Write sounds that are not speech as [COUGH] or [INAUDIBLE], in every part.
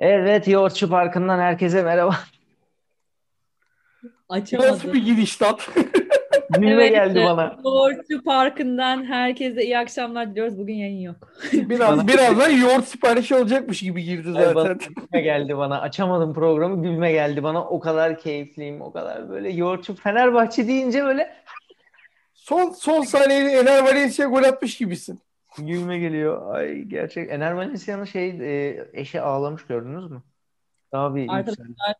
Evet, Yoğurtçu Parkı'ndan herkese merhaba. Açamadım. Nasıl bir giriş tat? [LAUGHS] Gülme Evet, geldi bana. Yoğurtçu Parkı'ndan herkese iyi akşamlar diliyoruz. Bugün yayın yok. [LAUGHS] Biraz, birazdan yoğurt siparişi olacakmış gibi girdi Ay, bana zaten. gülme geldi bana. Açamadım programı, gülme geldi bana. O kadar keyifliyim, o kadar böyle Yoğurtçu Fenerbahçe deyince böyle Son son saniyede Ener Valencia gol atmış gibisin. Gülme geliyor. Ay gerçek. Ener Valencia'nın şey e, eşi ağlamış gördünüz mü? Daha bir Arkadaşlar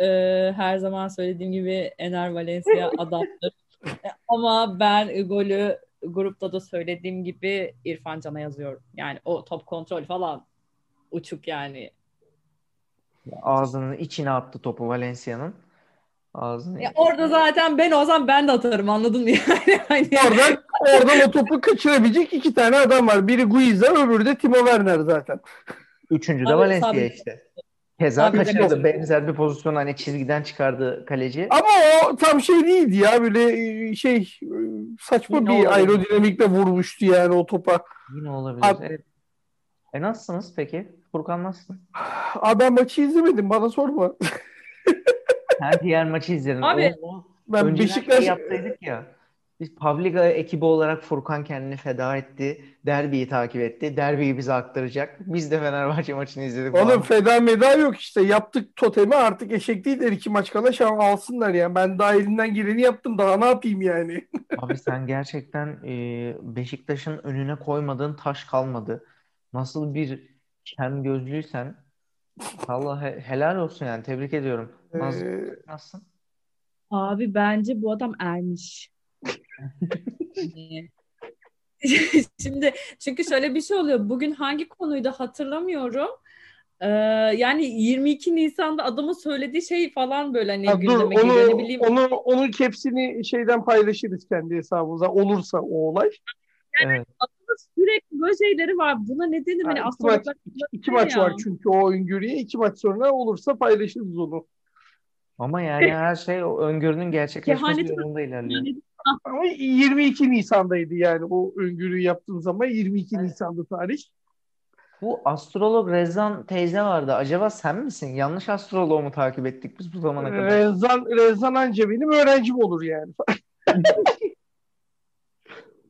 e, her zaman söylediğim gibi Ener Valencia [LAUGHS] adamdır. E, Ama ben golü grupta da söylediğim gibi İrfan Can'a yazıyorum. Yani o top kontrol falan uçuk yani. Ağzının içine attı topu Valencia'nın. Ağzını Ya orada zaten ben olsam ben de atarım anladın mı [LAUGHS] yani? Hani- Oradan, oradan o topu kaçırabilecek iki tane adam var. Biri Guiza öbürü de Timo Werner zaten. Üçüncü de Abi, Valencia işte. Keza Tabii, kaçırdı. Benzer bir pozisyon hani çizgiden çıkardı kaleci. Ama o tam şey değildi ya böyle e, şey e, saçma Yine bir olabilir. aerodinamikle vurmuştu yani o topa. Yine olabilir. Abi- Evet. E nasılsınız peki? Furkan nasılsın? Abi ben maçı izlemedim bana sorma. [LAUGHS] Her diğer maçı izledim. Abi, O- Ben önceden Beşiktaş şey yapsaydık ya. Biz Pavliga ekibi olarak Furkan kendini feda etti. Derbiyi takip etti. Derbiyi bize aktaracak. Biz de Fenerbahçe maçını izledik Oğlum falan. feda meda yok işte. Yaptık totemi artık eşek değiller. iki maç kala şan alsınlar yani. Ben daha elimden geleni yaptım. Daha ne yapayım yani? [LAUGHS] Abi sen gerçekten e, Beşiktaş'ın önüne koymadığın taş kalmadı. Nasıl bir şen gözlüysen Allah he- helal olsun yani tebrik ediyorum. Naz, Ee, nasılsın? Abi bence bu adam ermiş. Yani- [LAUGHS] [LAUGHS] Şimdi çünkü şöyle bir şey oluyor. Bugün hangi konuydu hatırlamıyorum. Ee, yani 22 Nisan'da adamın söylediği şey falan böyle hani ha, dur gündeme onu, geliyor. Ne bileyim. onu, onun capsini şeyden paylaşırız kendi hesabımıza. Olursa o olay. Evet. Sürekli böyle şeyleri var. Buna ne denir? Hani Ha, iki maç, iki, iki ya. maç var çünkü o öngörüye. iki maç sonra olursa paylaşırız onu. Ama yani [LAUGHS] her şey o öngörünün gerçekleşmesi yolunda ilerliyor. Yani Ama 22 Nisan'daydı yani o öngörüyü yaptığım zaman 22 Nisan'da tarih. Bu astrolog Rezan teyze vardı. Acaba sen misin? Yanlış astroloğu mu takip ettik biz bu zamana kadar? Rezan, Rezan anca benim öğrencim olur yani. [LAUGHS]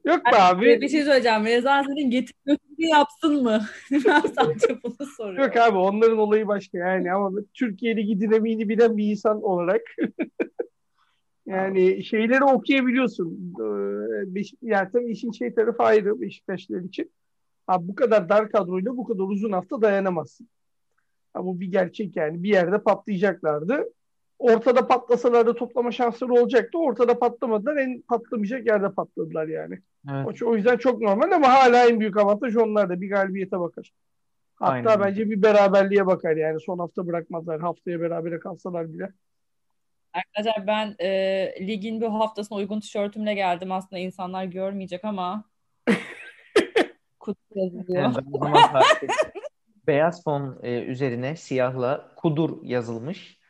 Yok be abi. bir şey söyleyeceğim. Rezan senin getir götürü yapsın mı? [LAUGHS] sadece bunu soruyorum. Yok abi onların olayı başka yani ama Türkiye Ligi dinamiğini bilen bir insan olarak [LAUGHS] yani şeyleri okuyabiliyorsun. Ee, Beş, yani tabii işin şey tarafı ayrı Beşiktaşlar için. Abi bu kadar dar kadroyla bu kadar uzun hafta dayanamazsın. Ha, bu bir gerçek yani. Bir yerde patlayacaklardı. Ortada patlasalar da toplama şansları olacaktı. Ortada patlamadılar. En patlamayacak yerde patladılar yani. Evet. O, o yüzden çok normal ama hala en büyük avantaj onlarda. Bir galibiyete bakar. Hatta Aynen. bence bir beraberliğe bakar yani. Son hafta bırakmazlar. Haftaya berabere kalsalar bile. Arkadaşlar ben e, ligin bu haftasına uygun tişörtümle geldim. Aslında insanlar görmeyecek ama [LAUGHS] kutu yazılıyor. Evet. [LAUGHS] Beyaz fon e, üzerine siyahla kudur yazılmış.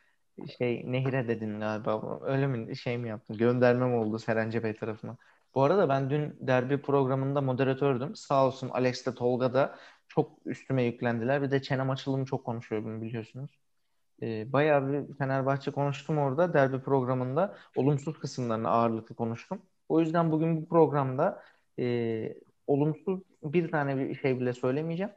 Şey nehire dedin galiba. Öyle mi şey mi yaptın? Gönderme mi oldu Serence Bey tarafına? Bu arada ben dün derbi programında moderatördüm. Sağ olsun Alex de Tolga da çok üstüme yüklendiler. Bir de çenem açılımı çok konuşuyor bunu biliyorsunuz. E, bayağı bir Fenerbahçe konuştum orada derbi programında. Olumsuz kısımlarını ağırlıklı konuştum. O yüzden bugün bu programda e, olumsuz bir tane bir şey bile söylemeyeceğim.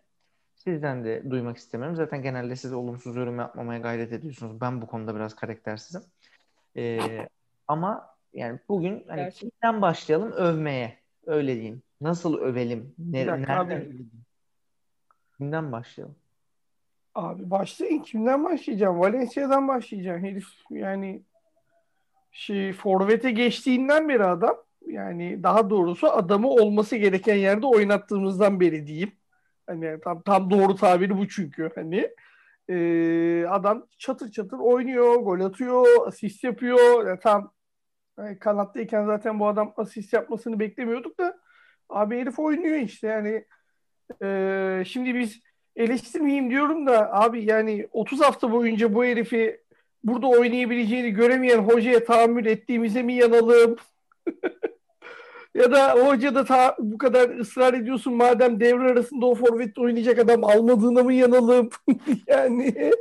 Sizden de duymak istemiyorum. Zaten genelde siz olumsuz yorum yapmamaya gayret ediyorsunuz. Ben bu konuda biraz karaktersizim. Ee, ama yani bugün hani Gerçekten. kimden başlayalım? Övmeye. Öyle diyeyim. Nasıl övelim? Ne, nereden abi. övelim? Kimden başlayalım? Abi başlayın. Kimden başlayacağım? Valencia'dan başlayacağım. Herif yani şey forvete geçtiğinden beri adam yani daha doğrusu adamı olması gereken yerde oynattığımızdan beri diyeyim. Hani tam tam doğru tabiri bu çünkü hani Ee, adam çatır çatır oynuyor, gol atıyor, asist yapıyor. Ya tam yani kanattayken zaten bu adam asist yapmasını beklemiyorduk da abi herif oynuyor işte yani Ee, şimdi biz eleştirmeyeyim diyorum da abi yani 30 hafta boyunca bu herifi burada oynayabileceğini göremeyen hocaya tahammül ettiğimize mi yanalım? [LAUGHS] Ya da hoca da ta, bu kadar ısrar ediyorsun madem devre arasında o forvette oynayacak adam almadığına mı yanalım? [LAUGHS] yani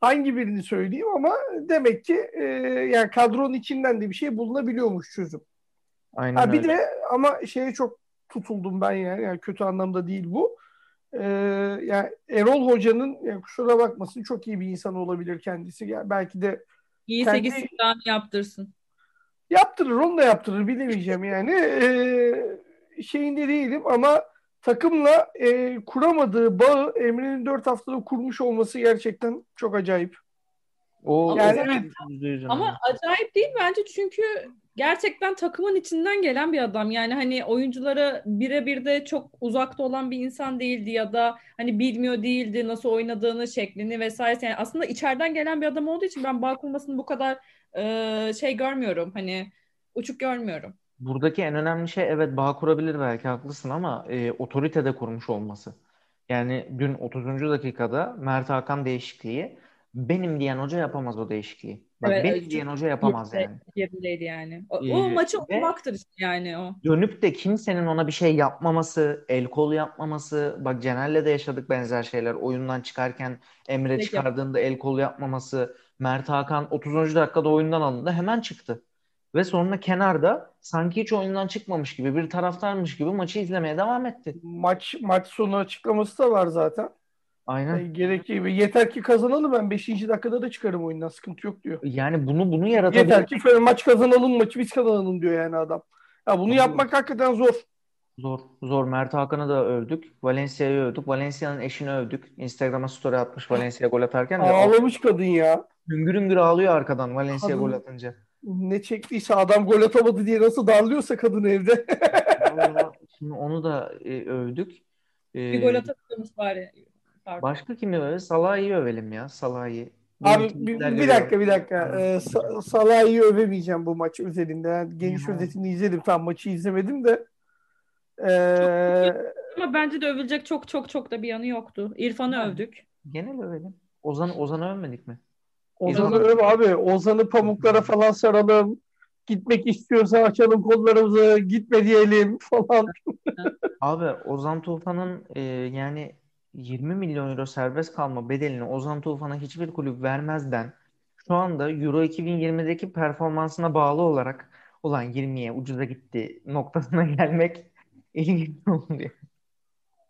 hangi birini söyleyeyim ama demek ki e, yani kadronun içinden de bir şey bulunabiliyormuş çözüm. Aynen Ha, bir öyle. de ama şeye çok tutuldum ben yani, yani kötü anlamda değil bu. Ee, yani Erol Hoca'nın yani kusura bakmasın çok iyi bir insan olabilir kendisi. Yani belki de İyi Kendi- 8 tane yaptırsın. Yaptırır onu da yaptırır bilemeyeceğim yani. Ee, şeyinde değilim ama takımla e, kuramadığı bağı Emre'nin 4 haftada kurmuş olması gerçekten çok acayip. O, Yani evet. Ama acayip değil bence çünkü gerçekten takımın içinden gelen bir adam. Yani hani oyunculara birebir de çok uzakta olan bir insan değildi ya da hani bilmiyor değildi nasıl oynadığını, şeklini vesaire. Yani aslında içeriden gelen bir adam olduğu için ben bağ kurmasını bu kadar e, şey görmüyorum. Hani uçuk görmüyorum. Buradaki en önemli şey evet bağ kurabilir belki haklısın ama e, otorite de kurmuş olması. Yani dün 30. dakikada Mert Hakan değişikliği benim diyen hoca yapamaz o değişikliği. Bak Evet, evet, diyen hoca yapamaz Yerinde- yani. Yerindeydi yani. O, Ee, o maçı okumaktır işte yani o. Dönüp de kimsenin ona bir şey yapmaması, el kol yapmaması, bak Cener'le de yaşadık benzer şeyler. Oyundan çıkarken Emre Peki. çıkardığında el kol yapmaması, Mert Hakan 30. dakikada oyundan alındı hemen çıktı. Ve sonra kenarda sanki hiç oyundan çıkmamış gibi bir taraftarmış gibi maçı izlemeye devam etti. Maç maç sonu açıklaması da var zaten. Aynen. E, gerektiği gibi yeter ki kazanalım ben 5. dakikada da çıkarım oyundan sıkıntı yok diyor. Yani bunu bunu yaratabilir. Yeter ki maç kazanalım maçı biz kazanalım diyor yani adam. Ya bunu yapmak hakikaten zor. Zor. Zor. Mert Hakan'ı da övdük. Valencia'yı övdük. Valencia'nın eşini övdük. Instagram'a story atmış Valencia gol atarken de Ağlamış kadın ya. hüngür hüngür ağlıyor arkadan Valencia Kadın- gol atınca. Ne çektiyse adam gol atamadı diye nasıl darlıyorsa kadın evde. [LAUGHS] Vallahi şimdi onu da e, övdük. E, Bir gol atabiliyormuş bari. Pardon. başka kimi öve? Salah'ı övelim ya. Salah'ı. Abi bir, bir dakika bir dakika. Ee, Sa- Salah'ı övemeyeceğim bu maç üzerinde. Yani geniş Ya. özetini izledim. Tam maçı izlemedim de. Ee, Ama bence de övülecek çok çok çok da bir yanı yoktu. İrfan'ı Yani. övdük. Genel övelim. Ozan Ozan'ı övmedik mi? Ozan'ı öv abi. Ozan'ı pamuklara falan saralım. Gitmek istiyorsa açalım kollarımızı. Gitme diyelim falan. Abi Ozan Tufan'ın e, yani 20 milyon euro serbest kalma bedelini Ozan Tufan'a hiçbir kulüp vermezden şu anda Euro 2020'deki performansına bağlı olarak ulan 20'ye ucuza gitti noktasına [LAUGHS] gelmek ilginç oluyor.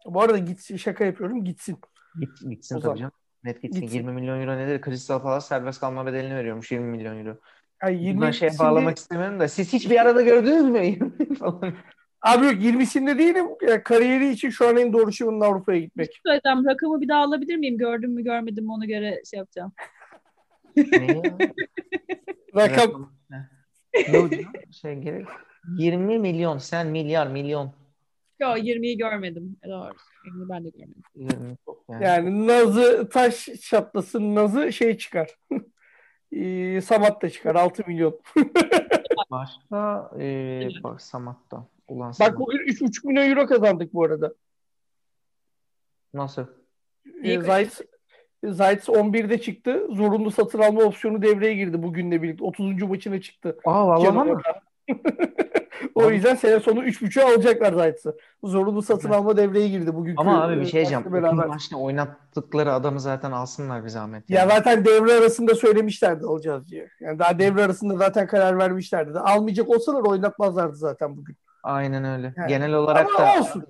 Bu arada gitsin şaka yapıyorum gitsin. Git, gitsin Ozan. tabii canım. Net gitsin. Gitsin. 20 milyon euro nedir? Crystal Palace serbest kalma bedelini veriyormuş 20 milyon euro. Yani Ben 20 şeye şimdi- bağlamak istemiyorum da siz hiç bir arada gördünüz mü? [LAUGHS] falan. Abi yok 20'sinde değilim. Ya, kariyeri için şu an en doğru şey onun Avrupa'ya gitmek. Söyleyeceğim rakamı bir daha alabilir miyim? Gördüm mü görmedim mi ona göre şey yapacağım. Rakam Ne? Şey gerek. 20 milyon sen milyar milyon. Yo 20'yi görmedim. E, Doğru. 20'yi ben de görmedim. 20 çok yani. yani Nazı taş çatlasın Nazı şey çıkar. [LAUGHS] Samat da çıkar 6 milyon. [LAUGHS] Başka e, bak Samat'ta. Ulan Bak bugün 3,5 milyon euro kazandık bu arada. Nasıl? Ee, Zayt Zayt 11'de çıktı. Zorunlu satın alma opsiyonu devreye girdi bugünle birlikte. 30. maçına çıktı. Aa vallahi mı? [LAUGHS] o yüzden sene sonu 3.5'e alacaklar Zayt'sı. Zorunlu satın Evet. alma devreye girdi bugünkü Ama abi bir şey diyeceğim. maçla 30 beraber. maçta oynattıkları adamı zaten alsınlar bir zahmet. Ya yani. zaten devre arasında söylemişlerdi alacağız diye. Yani daha devre arasında zaten karar vermişlerdi. Almayacak olsalar oynatmazlardı zaten bugün. Aynen öyle. Yani. Genel olarak Ama da olsun.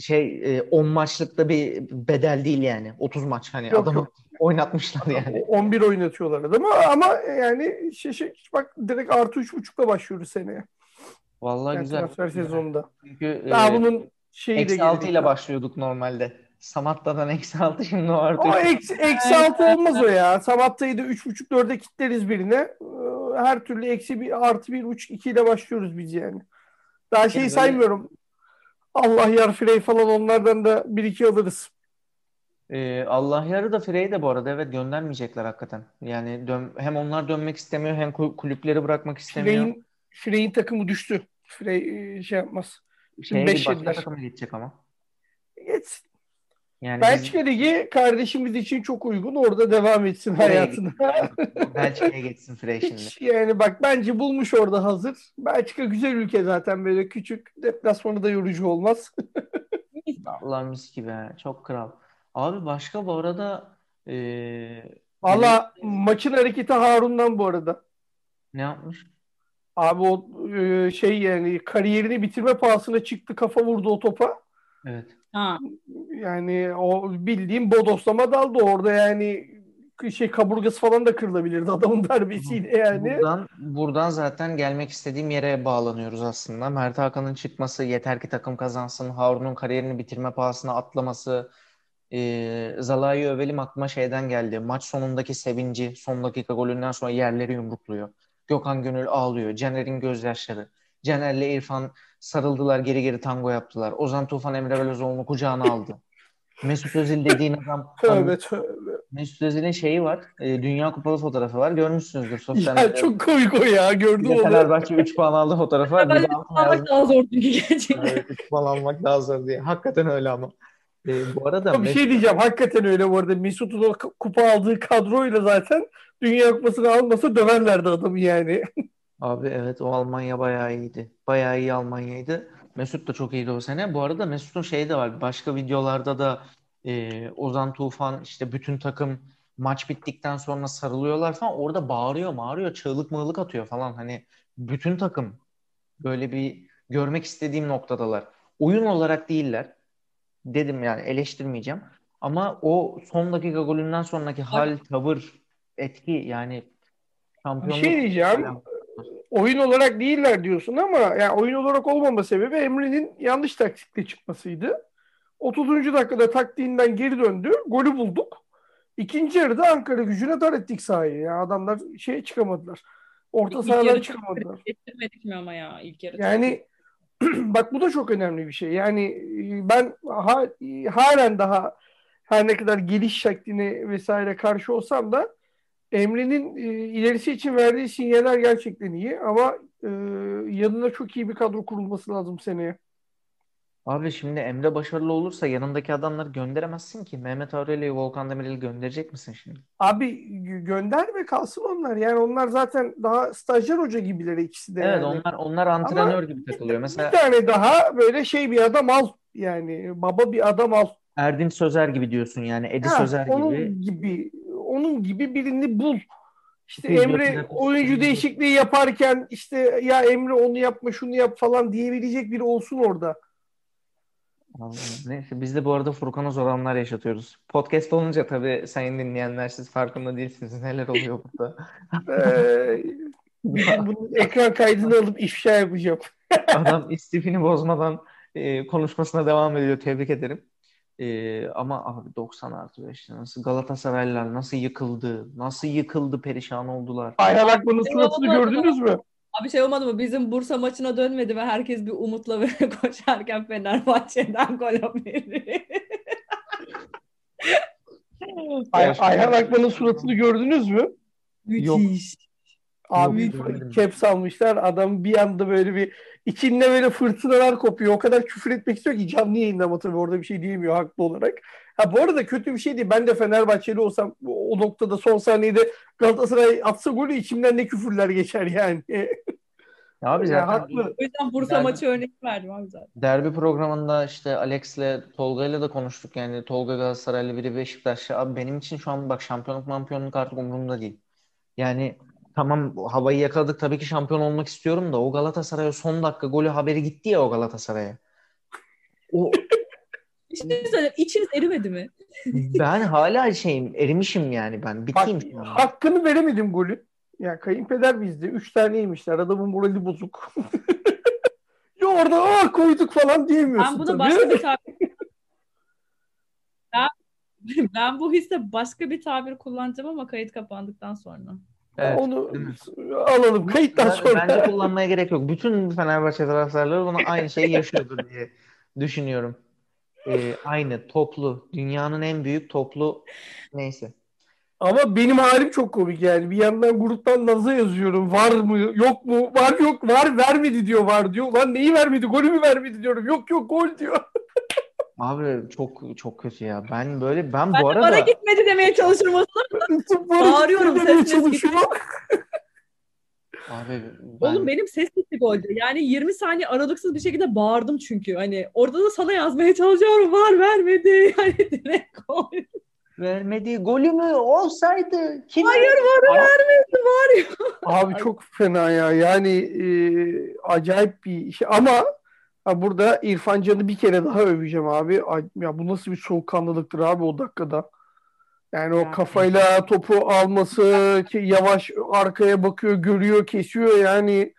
şey e, 10 maçlıkta bir bedel değil yani. 30 maç hani Yok, adamı yok. oynatmışlar yani. 11 oynatıyorlar adamı ama yani şey, şey, bak direkt artı 3.5'la başlıyoruz seneye. Vallahi Yani güzel. transfer sezonunda. Çünkü Daha e, bunun şeyi de eksi 6 gelecek. ile başlıyorduk normalde. Samatta'dan eksi 6 şimdi o artı O üç. eksi, eksi 6 olmaz o ya. Samatta'yı da 3.5-4'e kitleriz birine. Ee, Her türlü eksi bir artı 1.5 2 ile başlıyoruz biz yani. Daha şeyi Yani saymıyorum. Allah yar Frey falan onlardan da 1-2 alırız. Ee, Allah yarı da Frey'i de bu arada evet göndermeyecekler hakikaten. Yani dön, hem onlar dönmek istemiyor hem kul- kulüpleri bırakmak istemiyor. Frey'in Frey'in takımı düştü. Frey e, şey yapmaz. Şeye beş bir başka yediler. takıma gidecek ama. Geçsin. Yani Belçika Ligi kardeşimiz için çok uygun. Orada devam etsin Oraya hayatına. biz, Belçika'ya geçsin şimdi. Hiç yani bak bence bulmuş orada hazır. Belçika güzel ülke zaten böyle küçük. Deplasmanı da yorucu olmaz. [LAUGHS] Allah mis gibi. Çok kral. Abi başka bu arada eee, Valla maçın hareketi Harun'dan bu arada. ne yapmış? Abi o e, şey yani kariyerini bitirme pahasına çıktı kafa vurdu o topa. Evet. Ha. Yani o bildiğim bodoslama daldı orada yani şey kaburgası falan da kırılabilirdi [LAUGHS] adamın darbesiyle yani. Buradan, buradan zaten gelmek istediğim yere bağlanıyoruz aslında. Mert Hakan'ın çıkması, yeter ki takım kazansın, Harun'un kariyerini bitirme pahasına atlaması, e, Zalai övelim aklıma şeyden geldi. Maç sonundaki sevinci, son dakika golünden sonra yerleri yumrukluyor. Gökhan Gönül ağlıyor. Caner'in gözyaşları. Caner'le İrfan sarıldılar, geri geri tango yaptılar. Ozan Tufan Emre Belözoğlu'nu kucağına aldı. [LAUGHS] Mesut Özil dediğin adam [LAUGHS] Tövbe tövbe. Mesut Özil'in şeyi var. e, Dünya Kupalı fotoğrafı var. Görmüşsünüzdür sosyal Ya medyada. çok komik o ya gördüm onu. Fenerbahçe 3 puan aldı fotoğrafı var. Bir de Almak daha zor çünkü gerçekten. Evet, 3 puan almak daha zor diye. Hakikaten öyle ama. E, bu arada bir şey diyeceğim hakikaten öyle bu arada Mesut'un o k- kupa aldığı kadroyla zaten Dünya Kupası'nı almasa döverlerdi adamı yani. [LAUGHS] Abi evet o Almanya bayağı iyiydi. Bayağı iyi Almanya'ydı. Mesut da çok iyiydi o sene. Bu arada Mesut'un şeyi de var. Başka videolarda da e, Ozan Tufan işte bütün takım maç bittikten sonra sarılıyorlar falan. Orada bağırıyor, bağırıyor, çığlık mığlık atıyor falan. Hani bütün takım böyle bir görmek istediğim noktadalar. Oyun olarak değiller. Dedim yani eleştirmeyeceğim. Ama o son dakika golünden sonraki hal, tavır, etki yani Bir şampiyonluk şey diyeceğim. Oyun olarak değiller diyorsun ama yani oyun olarak olmama sebebi Emre'nin yanlış taktikle çıkmasıydı. 30. dakikada taktiğinden geri döndü. Golü bulduk. İkinci yarıda Ankara gücüne dar ettik sahayı. Yani adamlar şeye çıkamadılar. Orta sahalara çıkamadılar. Getirmedik mi ama ya ilk yarı? Yani [CLEARS THROAT] bak bu da çok önemli bir şey. Yani e, ben ha, halen daha her ne kadar geliş şekline vesaire karşı olsam da Emre'nin e, ilerisi için verdiği sinyaller gerçekten iyi ama e, yanına çok iyi bir kadro kurulması lazım seneye. Abi şimdi Emre başarılı olursa yanındaki adamları gönderemezsin ki. Mehmet Aurelio'yu, Volkan Demirel'i gönderecek misin şimdi? Abi gö- gönderme kalsın onlar. Yani onlar zaten daha stajyer hoca gibiler ikisi de Evet yani. onlar onlar antrenör gibi takılıyor. Mesela Bir tane daha böyle şey bir adam al. Yani baba bir adam al. Erdinç Sözer gibi diyorsun yani. Edi Ha, Sözer onun gibi. gibi onun gibi birini bul. İşte Fizyoterapist Emre oyuncu gibi. değişikliği yaparken işte ya Emre onu yapma şunu yap falan diyebilecek biri olsun orada. Vallahi Neyse biz de bu arada Furkan'a zor anlar yaşatıyoruz. Podcast olunca tabii sayın dinleyenler siz farkında değilsiniz. Neler oluyor burada. Ee, bunun ekran kaydını alıp ifşa yapacağım. Adam istifini bozmadan e, konuşmasına devam ediyor. Tebrik ederim. E, ama abi 90 artı 5 nasıl Galatasaraylılar nasıl yıkıldı? Nasıl yıkıldı? Perişan oldular. Ayhan Akman'ın suratını gördünüz mü? Abi şey olmadı mı? Bizim Bursa maçına dönmedi ve herkes bir umutla böyle [LAUGHS] koşarken Fenerbahçe'den gol haberi. Ay- Ayhan Akman'ın suratını gördünüz mü? Müthiş. Yok, görmedim. caps almışlar. Adam bir anda böyle bir içinde böyle fırtınalar kopuyor. O kadar küfür etmek istiyor ki canlı yayında ama tabii orada bir şey diyemiyor haklı olarak. Ha bu arada kötü bir şey değil. Ben de Fenerbahçeli olsam o noktada son saniyede Galatasaray atsa golü içimden ne küfürler geçer yani. Ya [LAUGHS] abi Ya zaten haklı. O yüzden Bursa Yani- maçı örnek verdim abi zaten. derbi programında işte Alex'le Tolga'yla da konuştuk. Yani Tolga Galatasaraylı biri Beşiktaşlı. Abi benim için şu an bak şampiyonluk mampiyonluk artık umurumda değil. Yani tamam havayı yakaladık tabii ki şampiyon olmak istiyorum da o Galatasaray'a son dakika golü haberi gitti ya o Galatasaray'a. O [LAUGHS] Bir şey söyleyeyim. İçiniz erimedi mi? [LAUGHS] ben hala şeyim erimişim yani ben Bak, biteyim şu an. hakkını veremedim golü. Ya kayınpeder bizde. Üç tane yemişler. Adamın morali bozuk. [LAUGHS] ya orada aa koyduk falan diyemiyorsun Ben bunu tabii. başka bir tabir ben, ben bu hisse başka bir tabir kullanacağım ama kayıt kapandıktan sonra. Evet. Onu alalım kayıttan sonra. Bence kullanmaya gerek yok. Bütün Fenerbahçe taraftarları buna aynı şeyi yaşıyordur diye düşünüyorum. Ee, aynı toplu. Dünyanın en büyük toplu neyse. Ama benim halim çok komik yani. Bir yandan gruptan Naz'a yazıyorum. Var mı? Yok mu? Var yok. Var vermedi diyor var diyor. Lan neyi vermedi? Golü mü vermedi diyorum. Yok yok gol diyor. [LAUGHS] Abi çok çok kötü ya. Ben böyle ben, Ben bu arada bana gitmedi demeye çalışırım o zaman. [LAUGHS] Bağırıyorum, Demeye ses ses çalışıyor. abi ben Oğlum benim ses gitti golde. Yani 20 saniye aralıksız bir şekilde bağırdım çünkü. Hani orada da sana yazmaya çalışıyorum. Var vermedi. [LAUGHS] Yani direkt gol. vermediği golü mü olsaydı kim Hayır var vermedi var ya. Abi çok fena ya. Yani e, acayip bir şey ama ha, burada İrfan Can'ı bir kere daha öveceğim abi. Ay- Ya bu nasıl bir soğukkanlılıktır abi o dakikada. Yani o kafayla topu alması, ki yavaş arkaya bakıyor, görüyor, kesiyor yani.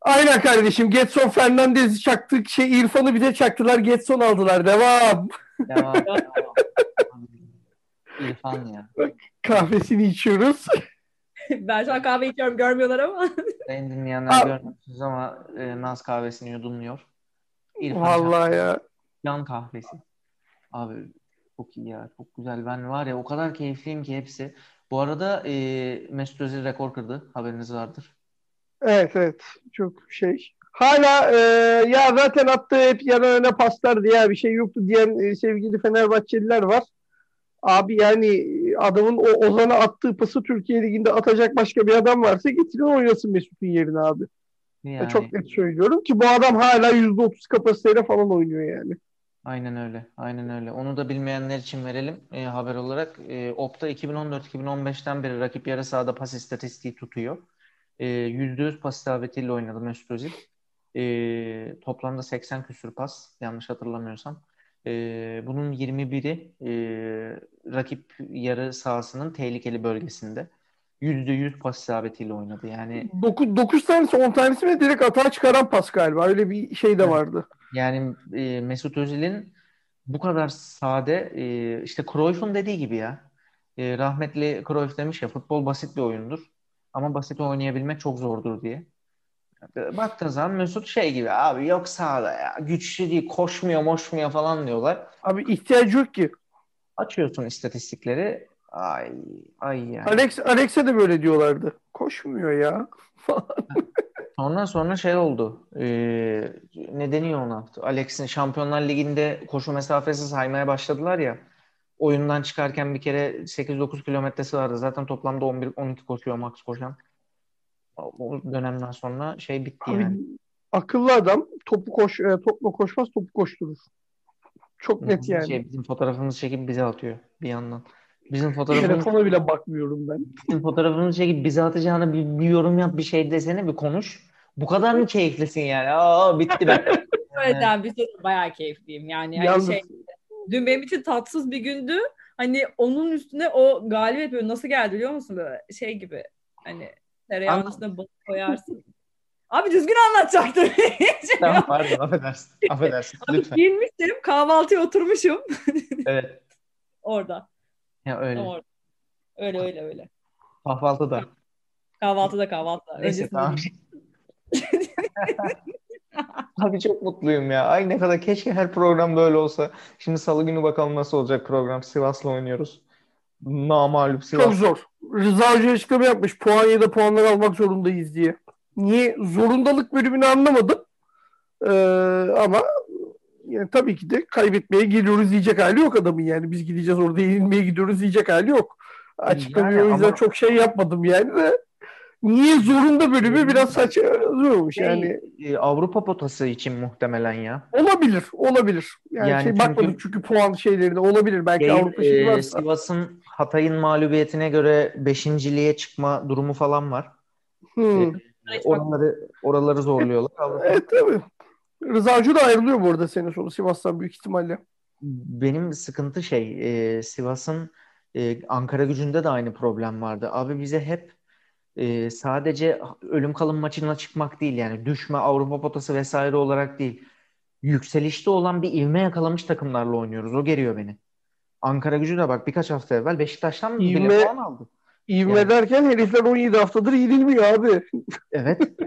Aynen kardeşim. Getson Fernandez'i çaktık. Şey İrfan'ı bir de çaktılar. Getson aldılar. Devam. Devam, devam. [LAUGHS] İrfan ya. Kahvesini içiyoruz. [LAUGHS] Ben şu an kahve içiyorum görmüyorlar ama. [LAUGHS] Sayın dinleyenler görmüyorsunuz ama e, Naz kahvesini yudumluyor. İrfan Vallahi ya. Can kahvesi. Abi çok iyi ya. Çok güzel. Ben var ya o kadar keyifliyim ki hepsi. Bu arada e, Mesut Özil rekor kırdı. Haberiniz vardır. Evet evet çok şey. Hala e, ya zaten attığı hep yana öne paslar diye bir şey yoktu diyen e, sevgili Fenerbahçeliler var. Abi yani e, adamın o Ozan'a attığı pası Türkiye Ligi'nde atacak başka bir adam varsa getirin oynasın Mesut'un yerine abi. Yani, Çok net söylüyorum ki bu adam hala %30 kapasiteyle falan oynuyor yani. Aynen öyle. Aynen öyle. Onu da bilmeyenler için verelim e, haber olarak. E, Opta 2014-2015'ten beri rakip yarı sahada pas istatistiği tutuyor. E, %100 pas isabetiyle oynadı Mesut Özil. E, toplamda 80 küsür pas yanlış hatırlamıyorsam. E, bunun 21'i e, rakip yarı sahasının tehlikeli bölgesinde. %100 pas isabetiyle oynadı. Yani 9, 9 tanesi 10 tanesi mi direkt atağa çıkaran pas galiba. Öyle bir şey de vardı. Yani e, Mesut Özil'in bu kadar sade e, işte Cruyff'un dediği gibi ya. E, rahmetli Cruyff demiş ya futbol basit bir oyundur ama basit oynayabilmek çok zordur diye. E, Baktığın zaman Mesut şey gibi abi yok sahada ya güçlü değil koşmuyor moşmuyor falan diyorlar. Abi ihtiyacı yok ki. Açıyorsun istatistikleri ay ay yani. Alex Alex'e de böyle diyorlardı. Koşmuyor ya. [LAUGHS] Sonra sonra şey oldu. Ee, ne deniyor ona? Alex'in Şampiyonlar Ligi'nde koşu mesafesi saymaya başladılar ya. Oyundan çıkarken bir kere 8-9 kilometresi vardı. Zaten toplamda 11-12 koşuyor max koşan. O dönemden sonra şey bitti Abi yani. akıllı adam topu koş e, topla koşmaz topu koşturur. Çok net yani. Şey, bizim fotoğrafımızı çekip bize atıyor bir yandan. Bizim fotoğrafımız, Telefona bile bakmıyorum ben. bizim fotoğrafımızı çekip bize atacağına bir, bir yorum yap, bir şey desene, bir konuş. Bu kadar mı keyiflisin yani? Aa bitti [LAUGHS] ben. Evet abi bir şey bayağı keyifliyim. Yani hani Yalnız şey dün benim için tatsız bir gündü. Hani onun üstüne o galibiyet böyle nasıl geldi biliyor musun böyle şey gibi hani tereyağının Anladım. üstüne balık koyarsın. Abi düzgün anlatacaktım. [LAUGHS] Tamam pardon affedersin. [LAUGHS] Affedersin lütfen. Giyinmişim kahvaltıya oturmuşum [LAUGHS] Evet. orada. Ya öyle. Orada. Öyle öyle öyle. Kahvaltıda. Kahvaltıda kahvaltıda. Neyse tamam. değil. Abi çok mutluyum ya. Ay ne kadar keşke her program böyle olsa. Şimdi salı günü bakalım nasıl olacak program. Sivas'la oynuyoruz. Namalup çok Sivas. zor. Rıza Hoca açıklama yapmış. Puan ya da puanlar almak zorundayız diye. Niye? Zorundalık bölümünü anlamadım. Ee, ama yani tabii ki de kaybetmeye geliyoruz diyecek hali yok adamın yani. Biz gideceğiz orada yenilmeye gidiyoruz diyecek hali yok. Açıklamayı Yani o yüzden ama- çok şey yapmadım yani de. Niye zorunda bölümü biraz saçma Şey, yani. e, Avrupa potası için muhtemelen ya. Olabilir, olabilir. Yani, Yani şey çünkü- bakmadık çünkü puan şeylerine olabilir. Belki Değil, Avrupa şeyi e, varsa. Sivas'ın Hatay'ın mağlubiyetine göre beşinciliğe çıkma durumu falan var. Hmm. Oraları oraları zorluyorlar. Avrupa [LAUGHS] Evet tabii. Rıza Hoca da ayrılıyor bu arada sene sonu Sivas'tan büyük ihtimalle. Benim sıkıntı şey e, Sivas'ın e, Ankara gücünde de aynı problem vardı. Abi bize hep e, sadece ölüm kalım maçına çıkmak değil yani düşme Avrupa potası vesaire olarak değil. Yükselişte olan bir ivme yakalamış takımlarla oynuyoruz. O geriyor beni. Ankara gücü de bak birkaç hafta evvel Beşiktaş'tan bile İvme- puan aldı. İvme Yani. derken herifler 17 haftadır yenilmiyor abi. Evet. [LAUGHS]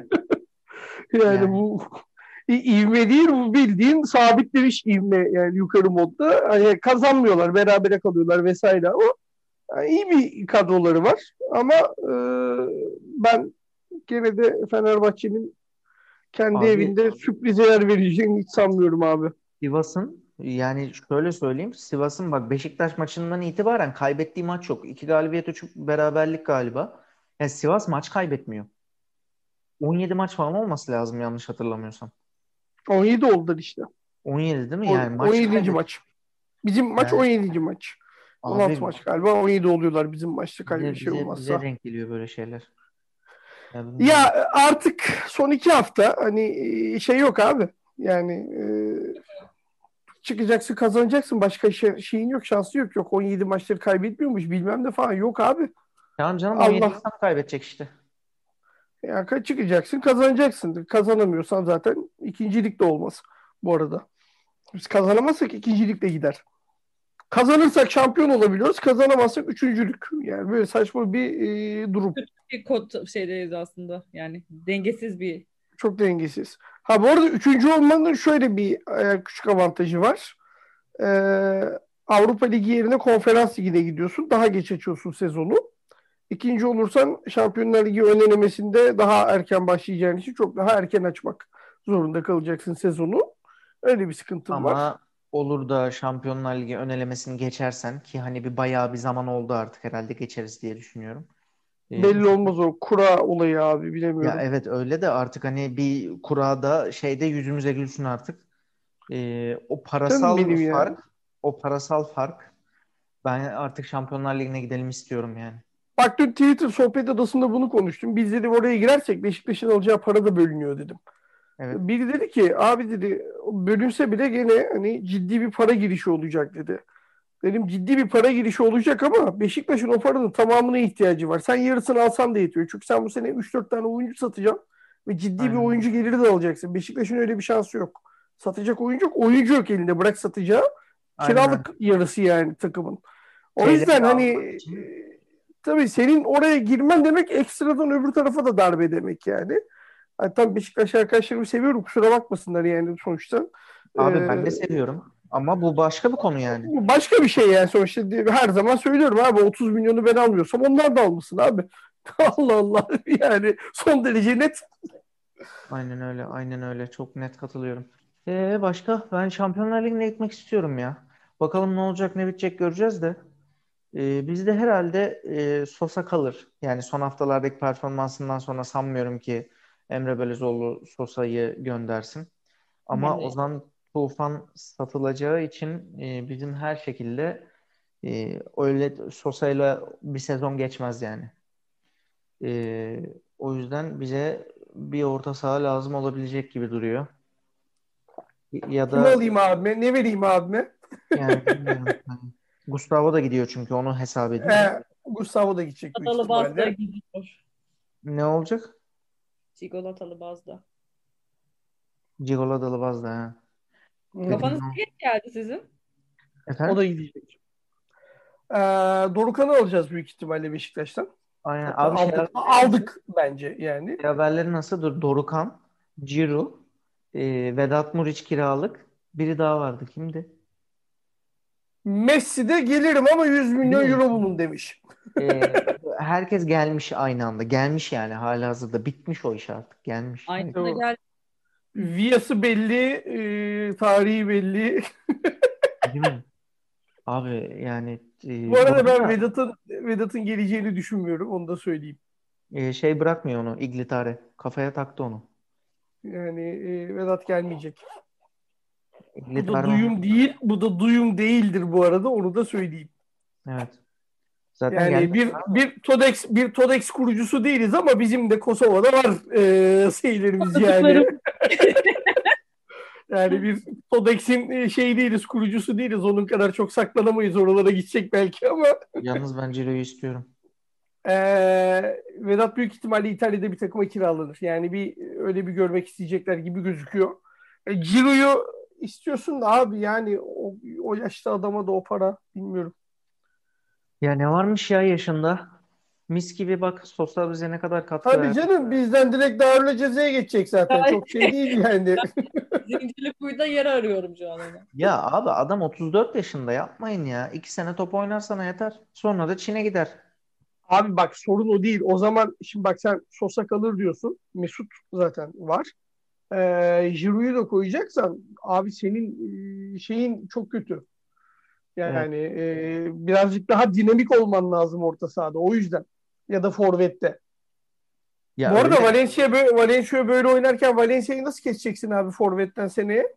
Yani, Yani. bu ivme değil bu bildiğin sabitlemiş ivme yani yukarı modda. Hani kazanmıyorlar, berabere kalıyorlar vesaire ama yani iyi bir kadroları var. Ama e, ben gene de Fenerbahçe'nin kendi Abi- evinde sürprize yer vereceğini hiç sanmıyorum abi. Sivas'ın Yani şöyle söyleyeyim. Sivas'ın bak Beşiktaş maçından itibaren kaybettiği maç yok. İki galibiyet, üç beraberlik galiba. Yani Sivas maç kaybetmiyor. 17 maç falan olması lazım yanlış hatırlamıyorsam. 17 oldular işte. 17 değil mi? O- Yani maç 17. kaybet- maç. Bizim maç Yani- 17. maç. 16 Abi, maç galiba 17 oluyorlar bizim maçta bize, kaybı şey bize, olmazsa. bize denk geliyor böyle şeyler. Ya. Ya artık son iki hafta hani e, şey yok abi. Yani e, çıkacaksın kazanacaksın. Başka şey, şeyin yok şansı yok. Yok 17 maçları kaybetmiyormuş bilmem ne falan. Yok abi. Tamam canım Allah. 17 insan kaybedecek işte. Yani ka- çıkacaksın kazanacaksın. Kazanamıyorsan zaten ikincilik de olmaz bu arada. Biz kazanamazsak ikincilik de gider. Kazanırsak şampiyon olabiliyoruz. Kazanamazsak üçüncülük. Yani böyle saçma bir e, durum. Bir kod şeydeyiz aslında. Yani dengesiz bir Çok dengesiz. Ha bu arada üçüncü olmanın şöyle bir e, küçük avantajı var. E, Avrupa Ligi yerine Konferans Ligi'ne gidiyorsun. Daha geç açıyorsun sezonu. İkinci olursan Şampiyonlar Ligi önlenemesinde daha erken başlayacağın için çok daha erken açmak zorunda kalacaksın sezonu. Öyle bir sıkıntım var. Olur da Şampiyonlar Ligi ön elemesini geçersen ki hani bir bayağı bir zaman oldu artık herhalde geçeriz diye düşünüyorum. Ee, Belli olmaz o kura olayı abi bilemiyorum. Ya evet öyle de artık hani bir kurada şeyde yüzümüze gülsün artık. Ee, o parasal benim yani. fark, o parasal fark ben artık Şampiyonlar Ligi'ne gidelim istiyorum yani. Bak dün Twitter sohbet odasında bunu konuştum. Biz dedim oraya girersek Beşiktaş'ın alacağı para da bölünüyor dedim. Evet. Biri dedi ki abi dedi bölünse bile gene hani ciddi bir para girişi olacak dedi. Dedim ciddi bir para girişi olacak ama Beşiktaş'ın o paranın tamamına ihtiyacı var. Sen yarısını alsan da yetiyor. Çünkü sen bu sene 3-4 tane oyuncu satacaksın ve ciddi Aynen. bir oyuncu geliri de alacaksın. Beşiktaş'ın öyle bir şansı yok. Satacak oyuncu yok. Oyuncu yok elinde. Bırak satacağı. Aynen. Kiralık yarısı yani takımın. O Şeyleri yüzden hani için. tabii senin oraya girmen demek ekstradan öbür tarafa da darbe demek yani. Hani tabii Beşiktaş arkadaşlarımı seviyorum. Kusura bakmasınlar yani sonuçta. Abi ben Ee, de seviyorum. Ama bu başka bir konu yani. bu başka bir şey yani sonuçta her zaman söylüyorum abi 30 milyonu ben almıyorsam onlar da almasın abi. [LAUGHS] Allah Allah yani son derece net. Aynen öyle, aynen öyle. Çok net katılıyorum. Ee, başka? Ben Şampiyonlar Ligi'ne gitmek istiyorum ya. Bakalım ne olacak, ne bitecek göreceğiz de. Ee, bizde herhalde e, Sosa kalır. Yani son haftalardaki performansından sonra sanmıyorum ki Emre Belözoğlu Sosa'yı göndersin. Ama Yani- Ozan Tufan satılacağı için e, bizim her şekilde e, öyle Sosa'yla bir sezon geçmez yani. E, o yüzden bize bir orta saha lazım olabilecek gibi duruyor. Ya da alayım abime? Ne vereyim abime? yani [LAUGHS] Gustavo da gidiyor çünkü onu hesap ediyor. Ee, Gustavo da gidecek bazda ihtimalle. gidiyor. Ne olacak? Çikolatalı bazda. Gigolo Dalibaz da ha. Hı. Kafanız geç geldi sizin. Efendim? O da gidecek. Ee, Dorukhan'ı alacağız büyük ihtimalle Beşiktaş'tan. Aynen. Abi aldık, şey- aldık bence yani. haberleri nasıl? Dur, Dorukhan, Ciro, e, Vedat Muriç kiralık. Biri daha vardı. Kimdi? Messi de gelirim ama 100 milyon euro bulun demiş. E, herkes gelmiş aynı anda. Gelmiş yani halihazırda. Bitmiş o iş artık. Gelmiş. Aynı Doğru. geldi. Viyası belli, e, tarihi belli. Değil mi? Abi yani e, Bu arada ben Vedat'ın Vedat'ın geleceğini düşünmüyorum. Onu da söyleyeyim. e, şey bırakmıyor onu. Iglitare. Kafaya taktı onu. Yani e, Vedat gelmeyecek. Bu da duyum değil, bu da duyum değildir bu arada. Onu da söyleyeyim. Evet. Zaten Yani bir bir Todex bir Todex kurucusu değiliz ama bizim de Kosova'da var e, şeylerimiz yani. [LAUGHS] Yani bir Todex'in e, şey değiliz, kurucusu değiliz. Onun kadar çok saklanamayız. Oralara gidecek belki ama Yalnız ben Ciro'yu istiyorum. e, Vedat büyük ihtimalle İtalya'da bir takıma kiralanır. Yani bir öyle bir görmek isteyecekler gibi gözüküyor. E, Ciro'yu istiyorsun da abi yani o, o yaşta adama da o para bilmiyorum. Ya ne varmış ya yaşında? Mis gibi bak Sosa bize ne kadar katkı Tabii canım bizden direkt Darül Ceze'ye geçecek zaten. Çok şey değil yani. [LAUGHS] Zincirli kuyuda yer arıyorum şu an ona. Ya abi adam 34 yaşında yapmayın ya. 2 sene top oynarsan yeter. Sonra da Çin'e gider. Abi bak sorun o değil. O zaman şimdi bak sen Sosa kalır diyorsun. Mesut zaten var. E, Giroud'u da koyacaksan abi senin e, şeyin çok kötü. Yani e, birazcık daha dinamik olman lazım orta sahada. O yüzden. Ya da forvette. Ya Bu arada öyle. Valencia böyle, Valencia böyle oynarken Valencia'yı nasıl keseceksin abi forvetten seneye?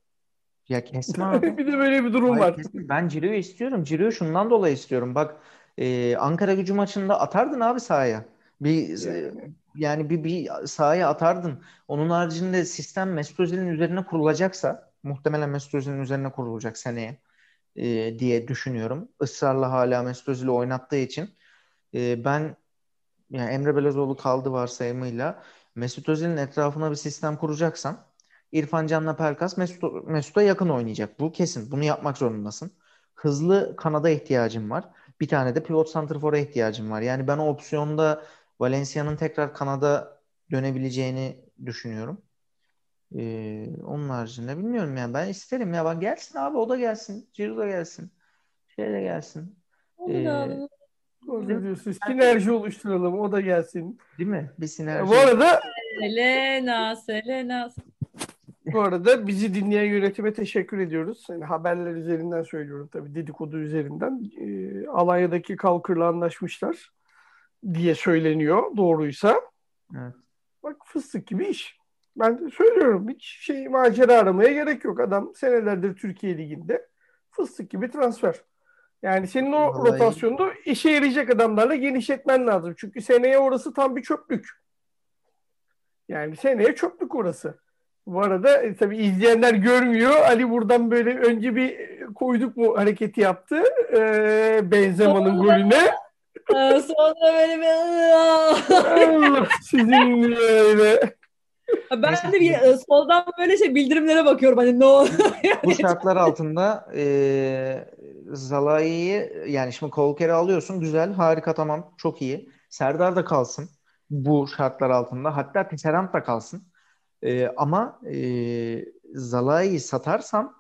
Ya kesme abi. [LAUGHS] bir de böyle bir durum Hayır, var. kesin. Ben Ciro'yu istiyorum. Ciro'yu şundan dolayı istiyorum. Bak e, Ankara gücü maçında atardın abi sahaya. Bir e, yani bir, bir sahaya atardın. Onun haricinde sistem Mesut Özil'in üzerine kurulacaksa muhtemelen Mesut Özil'in üzerine kurulacak seneye e, diye düşünüyorum. Israrla hala Mesut Özil'i oynattığı için e, ben yani Emre Belözoğlu kaldı varsayımıyla Mesut Özil'in etrafına bir sistem kuracaksan İrfan Can'la Pelkas Mesut, Mesut'a yakın oynayacak. Bu kesin. Bunu yapmak zorundasın. Hızlı kanada ihtiyacın var. Bir tane de pivot santrfora ihtiyacın var. Yani ben o opsiyonda Valencia'nın tekrar kanada dönebileceğini düşünüyorum. Ee, onun haricinde bilmiyorum yani. Ben isterim ya. Bak gelsin abi o da gelsin. Ciro da gelsin. Şey de gelsin. Ee, Doğru diyorsun. Sinerji oluşturalım. O da gelsin. değil mi? Bir sinerji. Bu arada Selena, Selena. bu arada bizi dinleyen yönetime teşekkür ediyoruz. Yani haberler üzerinden söylüyorum tabii dedikodu üzerinden. Ee, Alanya'daki Kalkır'la anlaşmışlar diye söyleniyor doğruysa. Evet. Bak fıstık gibi iş. Ben de söylüyorum hiç şey macera aramaya gerek yok. Adam senelerdir Türkiye Ligi'nde fıstık gibi transfer. Yani senin o Vallahi- rotasyonda işe yarayacak adamlarla genişletmen lazım. Çünkü seneye orası tam bir çöplük. Yani seneye çöplük orası. Bu arada e, tabii izleyenler görmüyor. Ali buradan böyle önce bir koyduk mu hareketi yaptı. E, Benzema'nın golüne. Ee, Sonra böyle bir Allah sizin öyle. ben de bir e, soldan böyle şey bildirimlere bakıyorum hani ne oluyor. [LAUGHS] Bu şartlar altında e, Zalai'yi yani şimdi Kolker'i alıyorsun. Güzel, harika, tamam. Çok iyi. Serdar da kalsın bu şartlar altında. Hatta Tisserand da kalsın. E, ama e, Zalai'yi satarsam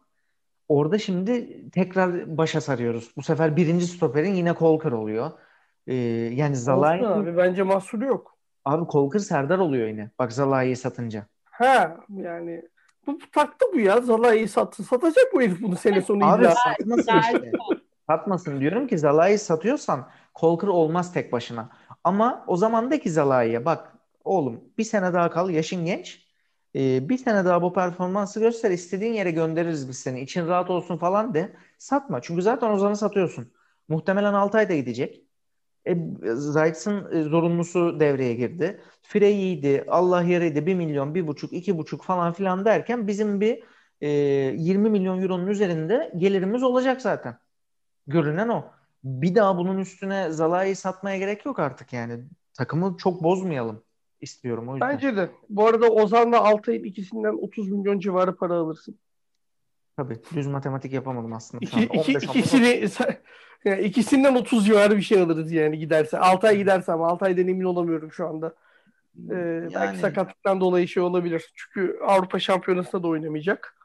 orada şimdi tekrar başa sarıyoruz. Bu sefer birinci stoperin yine Kolker oluyor. E, yani Zalai Olsun abi bence mahsuru yok. abi Kolker Serdar oluyor yine. Bak Zalai'yi satınca. Ha yani bu bu taktı bu ya. Zalai'yi sattı. Satacak bu herif bunu sene sonu Abi illa. satmasın işte. Satmasın diyorum ki Zalai'yi satıyorsan Kolkır olmaz tek başına. Ama o zaman de ki Zalai'ye bak oğlum bir sene daha kal yaşın genç. Ee, bir sene daha bu performansı göster istediğin yere göndeririz biz seni. İçin rahat olsun falan de. Satma. Çünkü zaten Ozan'ı satıyorsun. Muhtemelen 6 ayda gidecek. E, Zayt'sın e, zorunlusu devreye girdi. Frey'iydi, Allah yarıydı 1 milyon, 1,5, 2,5 falan filan derken bizim bir e, 20 milyon euronun üzerinde gelirimiz olacak zaten. Görünen o. Bir daha bunun üstüne Zalai'yi satmaya gerek yok artık yani. Takımı çok bozmayalım istiyorum o yüzden. Bence de. Bu arada Ozan'la Altay'ın ikisinden 30 milyon civarı para alırsın. Tabii düz matematik yapamadım aslında. İki, iki, 15 15 ikisini, yani ikisinden 30 civarı bir şey alırız yani giderse. Altay giderse ama Altay'dan emin olamıyorum şu anda. Ee, Belki Yani- sakatlıktan dolayı şey olabilir. Çünkü Avrupa Şampiyonası'nda da oynamayacak.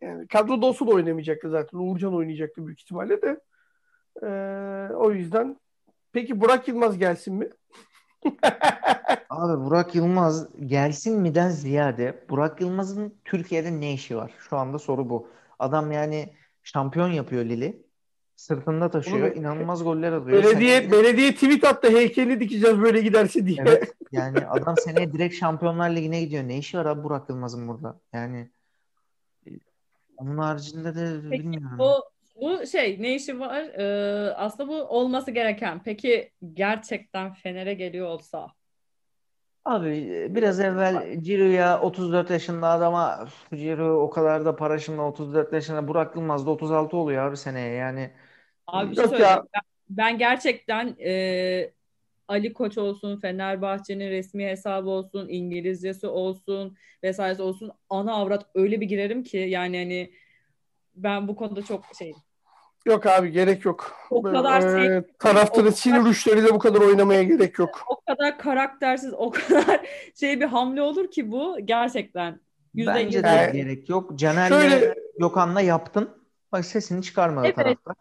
Yani kadroda olsa da oynamayacaktı zaten. Uğurcan oynayacaktı büyük ihtimalle de. Ee, o yüzden peki Burak Yılmaz gelsin mi? [LAUGHS] Abi Burak Yılmaz gelsin miden ziyade Burak Yılmaz'ın Türkiye'de ne işi var? Şu anda soru bu. Adam yani şampiyon yapıyor Lili. Sırtında taşıyor. Oğlum, inanılmaz goller atıyor. belediye Seneye- belediye tweet attı heykeli dikeceğiz böyle giderse diye. Evet. [LAUGHS] Yani adam seneye direkt Şampiyonlar Ligi'ne gidiyor. Ne işi var abi Burak Yılmaz'ın burada? Yani e, onun haricinde de Peki, bilmiyorum. Bu, bu şey ne işi var? Ee, aslında bu olması gereken. Peki gerçekten Fener'e geliyor olsa? Abi biraz evvel Ciro'ya 34 yaşında adama "Üf, Ciro o kadar da para şimdi 34 yaşında Burak Yılmaz da 36 oluyor abi seneye yani Abi şey Yok söyleyeyim. ya. Ben, ben gerçekten e, Ali Koç olsun, Fenerbahçe'nin resmi hesabı olsun, İngilizcesi olsun vesairesi olsun ana avrat öyle bir girerim ki yani hani ben bu konuda çok şey Yok abi gerek yok. O kadar Ee, şey- taraftarın o sinir uçlarıyla bu kadar oynamaya gerek yok. o kadar karaktersiz, o [LAUGHS] kadar şey bir hamle olur ki bu gerçekten yüzde bence yüz. de Yani- gerek yok. Caner'le Şöyle Gökhan'la yaptın. Bak sesini çıkarmadı Evet. taraftar.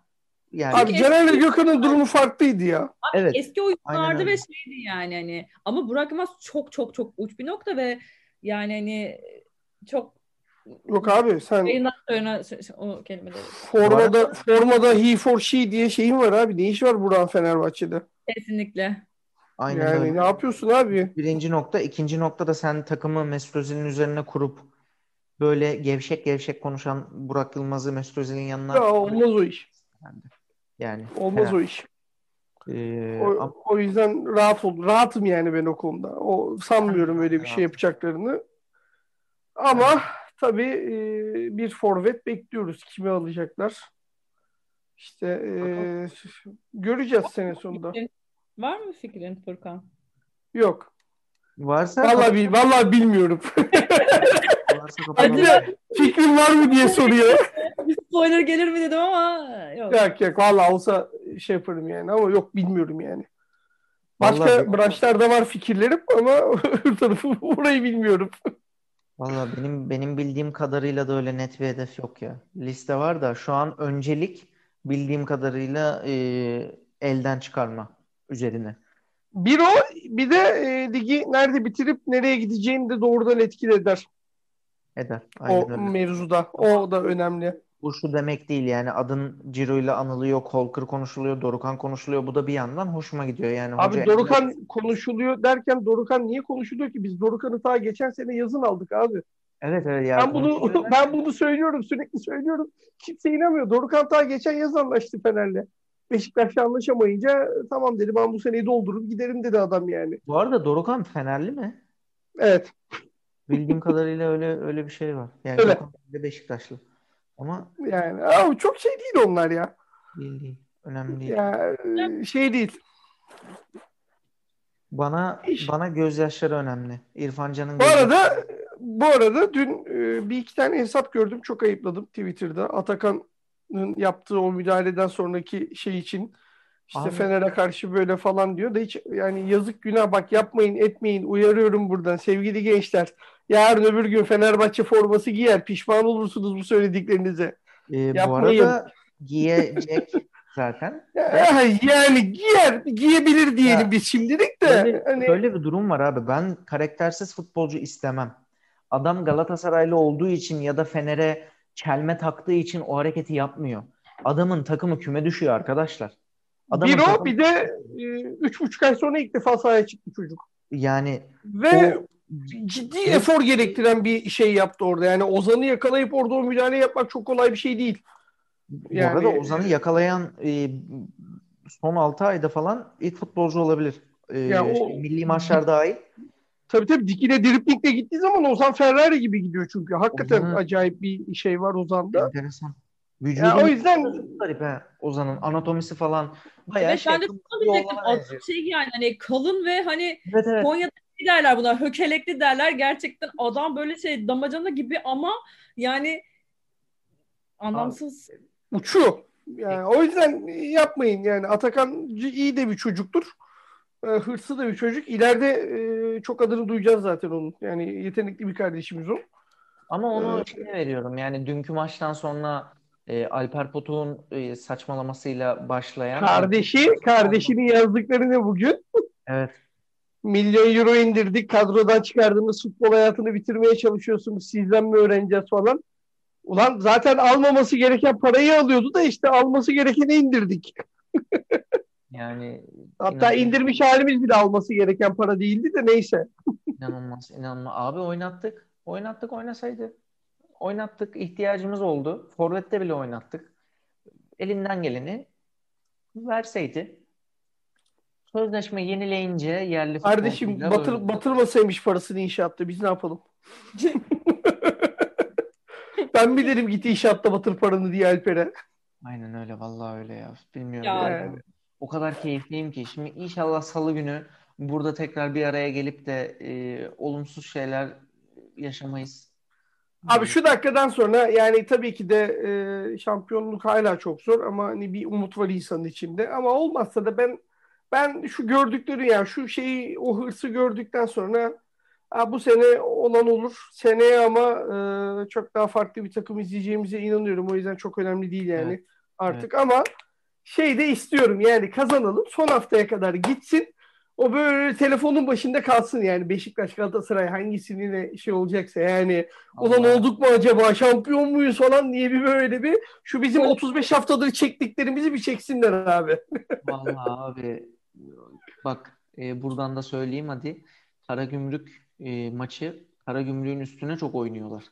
Yani abi Caner'le Gökhan'ın durumu farklıydı ya. evet. Eski öyle. ve şeydi yani hani ama Burak Yılmaz çok çok çok uç bir nokta ve yani hani çok Yok abi sen yayından sonra o kelimeleri. formada formada he for she diye şeyin var abi. Ne iş var Burak'ın Fenerbahçe'de? Kesinlikle. Aynen Yani öyle. ne yapıyorsun abi? Birinci nokta. ikinci nokta da sen takımı Mesut Özil'in üzerine kurup böyle gevşek gevşek konuşan Burak Yılmaz'ı Mesut Özil'in yanına Ya olmaz o iş. yani Olmaz Fener- o iş. Ee, O, ama- o yüzden rahat ol. Rahatım yani ben o konuda. O sanmıyorum öyle bir şey yapacaklarını. Ama tabii e, bir forvet bekliyoruz. Kimi alacaklar? İşte e, göreceğiz sene sonunda. Var mı fikrin Furkan? Yok. varsa Vallahi bil- vallahi bilmiyorum. varsa. Hadi fikrin var mı diye soruyor. Bir spoiler gelir mi dedim ama yok. yok yok vallahi olsa şey yaparım yani ama yok bilmiyorum yani. Başka Vallahi- branşlarda var fikirlerim ama [LAUGHS] öbür tarafı orayı bilmiyorum. Valla benim benim bildiğim kadarıyla da öyle net bir hedef yok ya. Liste var da şu an öncelik bildiğim kadarıyla e, elden çıkarma üzerine. Bir o bir de e, ligi nerede bitirip nereye gideceğini de doğrudan etkili eder. Eder. O Aynen öyle. mevzuda. O da önemli. Bu şu demek değil yani adın Ciro ile anılıyor, Kolkır konuşuluyor, Dorukan konuşuluyor. Bu da bir yandan hoşuma gidiyor yani. Abi hoca Dorukan konuşuluyor derken Dorukan niye konuşuluyor ki? Biz Dorukan'ı ta geçen sene yazın aldık abi. Evet evet ya Ben bunu [LAUGHS] ben bunu söylüyorum sürekli söylüyorum. Kimse inanmıyor. Dorukan ta geçen yaz anlaştı Fener'le. Beşiktaş'la anlaşamayınca tamam dedi ben bu seneyi doldurup giderim dedi adam yani. Bu arada Dorukan Fenerli mi? Evet. Bildiğim kadarıyla öyle öyle bir şey var. Yani Öyle. Dorukan Beşiktaşlı. Ama Yani abi çok şey değil onlar ya. değil değil. Önemli değil. Ya e, şey değil. Bana İş. bana gözyaşları önemli. İrfan Can'ın Bu arada bu arada dün e, bir iki tane hesap gördüm. Çok ayıpladım Twitter'da. Atakan'ın yaptığı o müdahaleden sonraki şey için işte. Fener'e karşı böyle falan diyor da hiç yani yazık günah bak yapmayın etmeyin uyarıyorum buradan sevgili gençler. Yarın öbür gün Fenerbahçe forması giyer pişman olursunuz bu söylediklerinize. Ee, bu Yapmayın. arada giyecek zaten. Ya, [LAUGHS] Yani giyer giyebilir diyelim Ya, biz şimdilik de. Böyle, Hani, böyle bir durum var abi. Ben karaktersiz futbolcu istemem. Adam Galatasaraylı olduğu için ya da Fener'e çelme taktığı için o hareketi yapmıyor. Adamın takımı küme düşüyor arkadaşlar. Adamın bir o takımı- bir de e, üç buçuk ay sonra ilk defa sahaya çıktı çocuk. yani Ve O- ciddi efor gerektiren bir şey yaptı orada. Yani Ozan'ı yakalayıp orada o müdahale yapmak çok kolay bir şey değil. bu Yani- arada Ozan'ı yakalayan e, son 6 ayda falan ilk futbolcu olabilir. E, Ya o- şey, milli maçlar dahil. Tabii tabii dikine driplingle gittiği zaman Ozan Ferrari gibi gidiyor çünkü. Hakikaten Ozan'ı- acayip bir şey var Ozan'da. Enteresan. Vücudu Ya o yüzden garip he, Ozan'ın anatomisi falan bayağı Evet şey ben de diyecektim. benziyor. şey yani hani kalın ve hani Evet evet. Konya'da derler buna hökelekli derler. Gerçekten adam böyle şey damacana gibi ama yani anlamsız. uçuyor. Yani o yüzden yapmayın yani Atakan iyi de bir çocuktur. E, hırslı da bir çocuk. İleride e, çok adını duyacağız zaten onun. Yani yetenekli bir kardeşimiz o. Ama onu Evet. şeye veriyorum yani dünkü maçtan sonra e, Alper Potuk'un e, saçmalamasıyla başlayan Kardeşi, kardeşinin yazdıkları ne bugün? Evet. Milyon euro indirdik. Kadrodan çıkardığımız futbol hayatını bitirmeye çalışıyorsunuz. Sizden mi öğreneceğiz falan. Ulan zaten almaması gereken parayı alıyordu da işte alması gerekeni indirdik. [LAUGHS] Yani Hatta İnanılmaz. indirmiş halimiz bile alması gereken para değildi de neyse. inanılmaz inanılmaz. Abi oynattık. Oynattık oynasaydı. Oynattık. ihtiyacımız oldu. Forvet'te bile oynattık. Elinden geleni verseydi. Sözleşme yenileyince yerli Kardeşim batır, böyle- batırmasaymış parasını inşaatta biz ne yapalım? [LAUGHS] ben bilirim git inşaatta batır paranı diye Alper'e. Aynen öyle vallahi öyle ya. Bilmiyorum. Ya. Yani o kadar keyifliyim ki. Şimdi inşallah salı günü burada tekrar bir araya gelip de e, olumsuz şeyler yaşamayız. Abi şu dakikadan sonra yani tabii ki de e, şampiyonluk hala çok zor ama hani bir umut var insanın içinde. Ama olmazsa da ben ben şu gördükleri yani şu şeyi o hırsı gördükten sonra ha, bu sene olan olur. Seneye ama e, çok daha farklı bir takım izleyeceğimize inanıyorum. O yüzden çok önemli değil yani artık ama şey de istiyorum yani kazanalım son haftaya kadar gitsin. O böyle telefonun başında kalsın yani Beşiktaş Galatasaray hangisinin şey olacaksa yani Allah. olduk mu acaba şampiyon muyuz falan diye bir böyle bir şu bizim 35 haftadır çektiklerimizi bir çeksinler abi. [LAUGHS] Vallahi abi bak e, buradan da söyleyeyim hadi. Karagümrük e, maçı Karagümrük'ün üstüne çok oynuyorlar.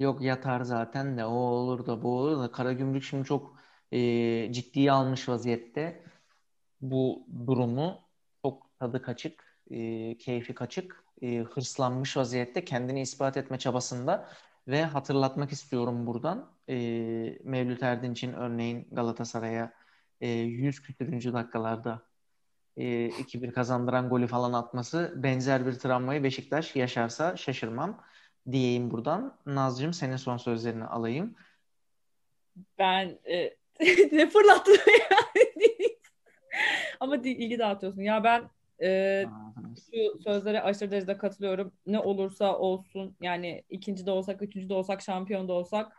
Yok yatar zaten de o olur da bu olur da Karagümrük şimdi çok e, ciddiye almış vaziyette bu durumu çok tadı kaçık, e, keyfi kaçık, e, hırslanmış vaziyette kendini ispat etme çabasında ve hatırlatmak istiyorum buradan e, Mevlüt Erdinç'in örneğin Galatasaray'a e, 100 küsürüncü dakikalarda e, 2-1 kazandıran golü falan atması benzer bir travmayı Beşiktaş yaşarsa şaşırmam diyeyim buradan. Nazcığım senin son sözlerini alayım. Ben e, [LAUGHS] ne fırlattın yani? Ama ilgi dağıtıyorsun. Ya ben e, şu sözlere aşırı derecede katılıyorum. Ne olursa olsun yani ikinci de olsak, üçüncü de olsak, şampiyon da olsak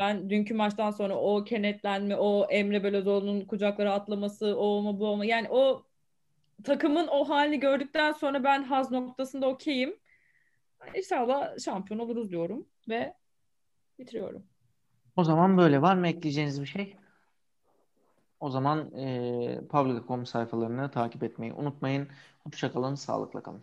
ben dünkü maçtan sonra o kenetlenme, o Emre Belözoğlu'nun kucaklara atlaması, o olma bu olma yani o takımın o halini gördükten sonra ben haz noktasında okeyim. İnşallah şampiyon oluruz diyorum ve bitiriyorum. O zaman böyle. Var mı ekleyeceğiniz bir şey? O zaman e, Publica.com sayfalarını takip etmeyi unutmayın. Hoşçakalın, sağlıkla kalın.